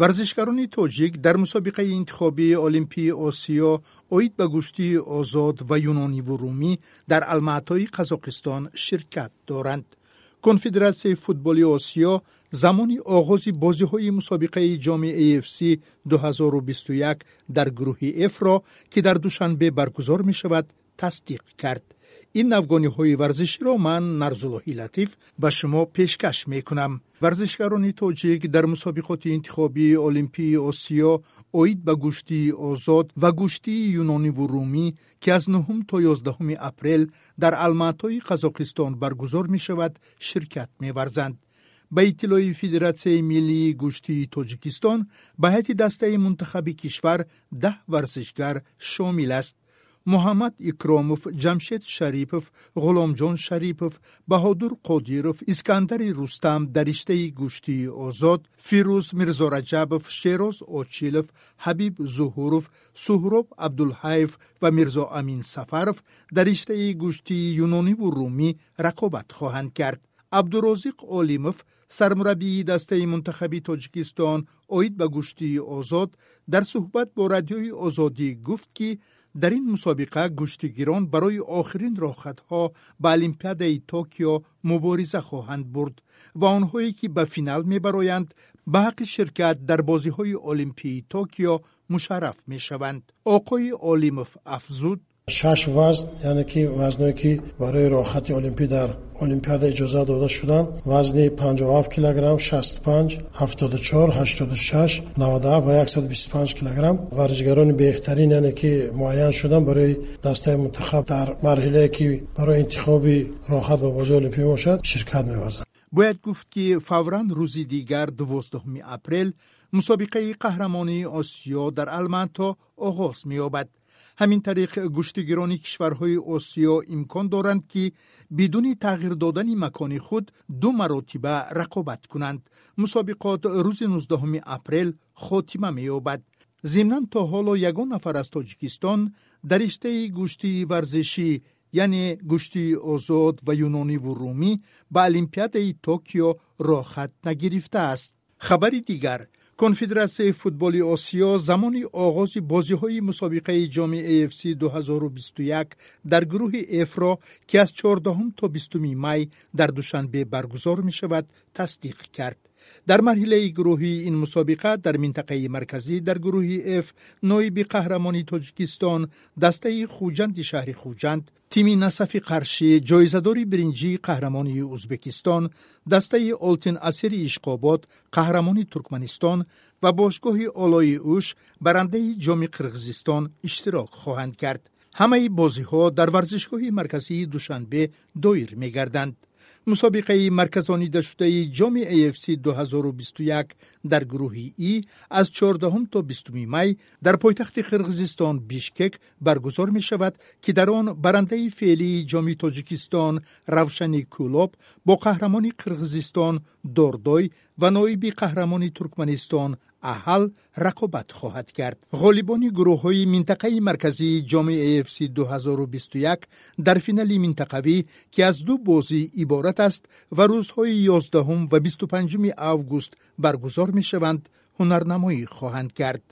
варзишгарони тоҷик дар мусобиқаи интихобии олимпии осиё оид ба гӯштии озод ва юнониву румӣ дар алмаатои қазоқистон ширкат доранд конфедератсияи футболи осиё замони оғози бозиҳои мусобиқаи ҷоми afc 2021 дар гурӯҳи фро ки дар душанбе баргузор мешавад тасдиқ кард ин навгониҳои варзиширо ман нарзуллоҳи латиф ба шумо пешкаш мекунам. Варзишгарони тоҷик дар мусобиқоти интихобии олимпии осиё оид ба гӯштии озод ва гӯштии юнониву румӣ ки аз 9 то 11 апрел дар алмаатои қазоқистон баргузор мешавад ширкат меварзанд. Ба иттилои федератсияи миллии гӯштии тоҷикистон ба ҳайати дастаи мунтахаби кишвар даҳ варзишгар шомил аст муҳаммад икромов ҷамшед шарипов ғуломҷон шарипов баҳодур қодиров искандари рустам дар риштаи гӯштии озод фирӯз мирзораҷабов шероз очилов ҳабиб зуҳуров суҳроб абдулҳаев ва мирзо амин сафаров дар риштаи гӯштии юнониву румӣ рақобат хоҳанд кард. Абдурозиқ олимов сармураббии дастаи мунтахаби тоҷикистон оид ба гӯштии озод дар суҳбат бо радиои озодӣ гуфт ки дар ин мусобиқа гӯштигирон барои охирин роҳхатҳо ба олимпиадаи токио мубориза хоҳанд бурд ва онҳое ки ба финал мебароянд ба ҳаққи ширкат дар бозиҳои олимпии токио мушарраф мешаванд. Оқои олимов афзуд шаш вазн яъне ки вазное ки барои роҳхати олимпӣ дар олимпиада иҷозат дода шуданд вазни 57 килограмм 65 74 86 97 ва 125 килограмм варзишгарони беҳтарин яъне ки муайян шуданд барои дастаи мунтахаб дар марҳилае ки барои интихоби роҳхат ба бозии олимпӣ мебошад ширкат меварзанд бояд гуфт ки фавран рӯзи дигар 12 апрел мусобиқаи қаҳрамонии осиё дар алмато оғоз меёбад ҳамин тариқ гӯштигирони кишварҳои осиё имкон доранд ки бидуни тағйир додани макони худ ду маротиба рақобат кунанд. Мусобиқот рӯзи 19 апрел хотима меёбад. Зимнан то ҳоло ягон нафар аз тоҷикистон дар риштаи гӯштии варзишӣ яъне гӯштии озод ва юнониву румӣ ба олимпиадаи токио роҳхат нагирифтааст. Хабари дигар конфедератсияи футболи осиё замони оғози бозиҳои мусобиқаи ҷоми afc 2021 дар гурӯҳи фро ки аз 14 то 20 май дар душанбе баргузор мешавад тасдиқ кард дар марҳилаи гурӯҳии ин мусобиқа дар минтақаи марказӣ дар гурӯҳи ф ноиби қаҳрамони тоҷикистон дастаи хуҷанди шаҳри хуҷанд тими насафи қаршӣ ҷоизадори биринҷии қаҳрамонии ӯзбекистон дастаи олтин асири ишқобод қаҳрамони туркманистон ва бошгоҳи олои уш барандаи ҷоми қирғизистон иштирок хоҳанд кард. Ҳамаи бозиҳо дар варзишгоҳи марказии душанбе доир мегарданд мусобиқаи марказонидашудаи ҷоми afc 2021 дар гурӯҳи и аз 14 то 20 май дар пойтахти қирғизистон бишкек баргузор мешавад ки дар он барандаи феълии ҷоми тоҷикистон равшани кӯлоб бо қаҳрамони қирғизистон дордой ва ноиби қаҳрамони туркманистон аҳал рақобат хоҳад кард. Ғолибони гурӯҳҳои минтақаи марказии ҷоми afc 2021 дар финали минтақавӣ ки аз ду бозӣ иборат аст ва рӯзҳои 11 ва 25 август баргузор мешаванд ҳунарнамоӣ хоҳанд кард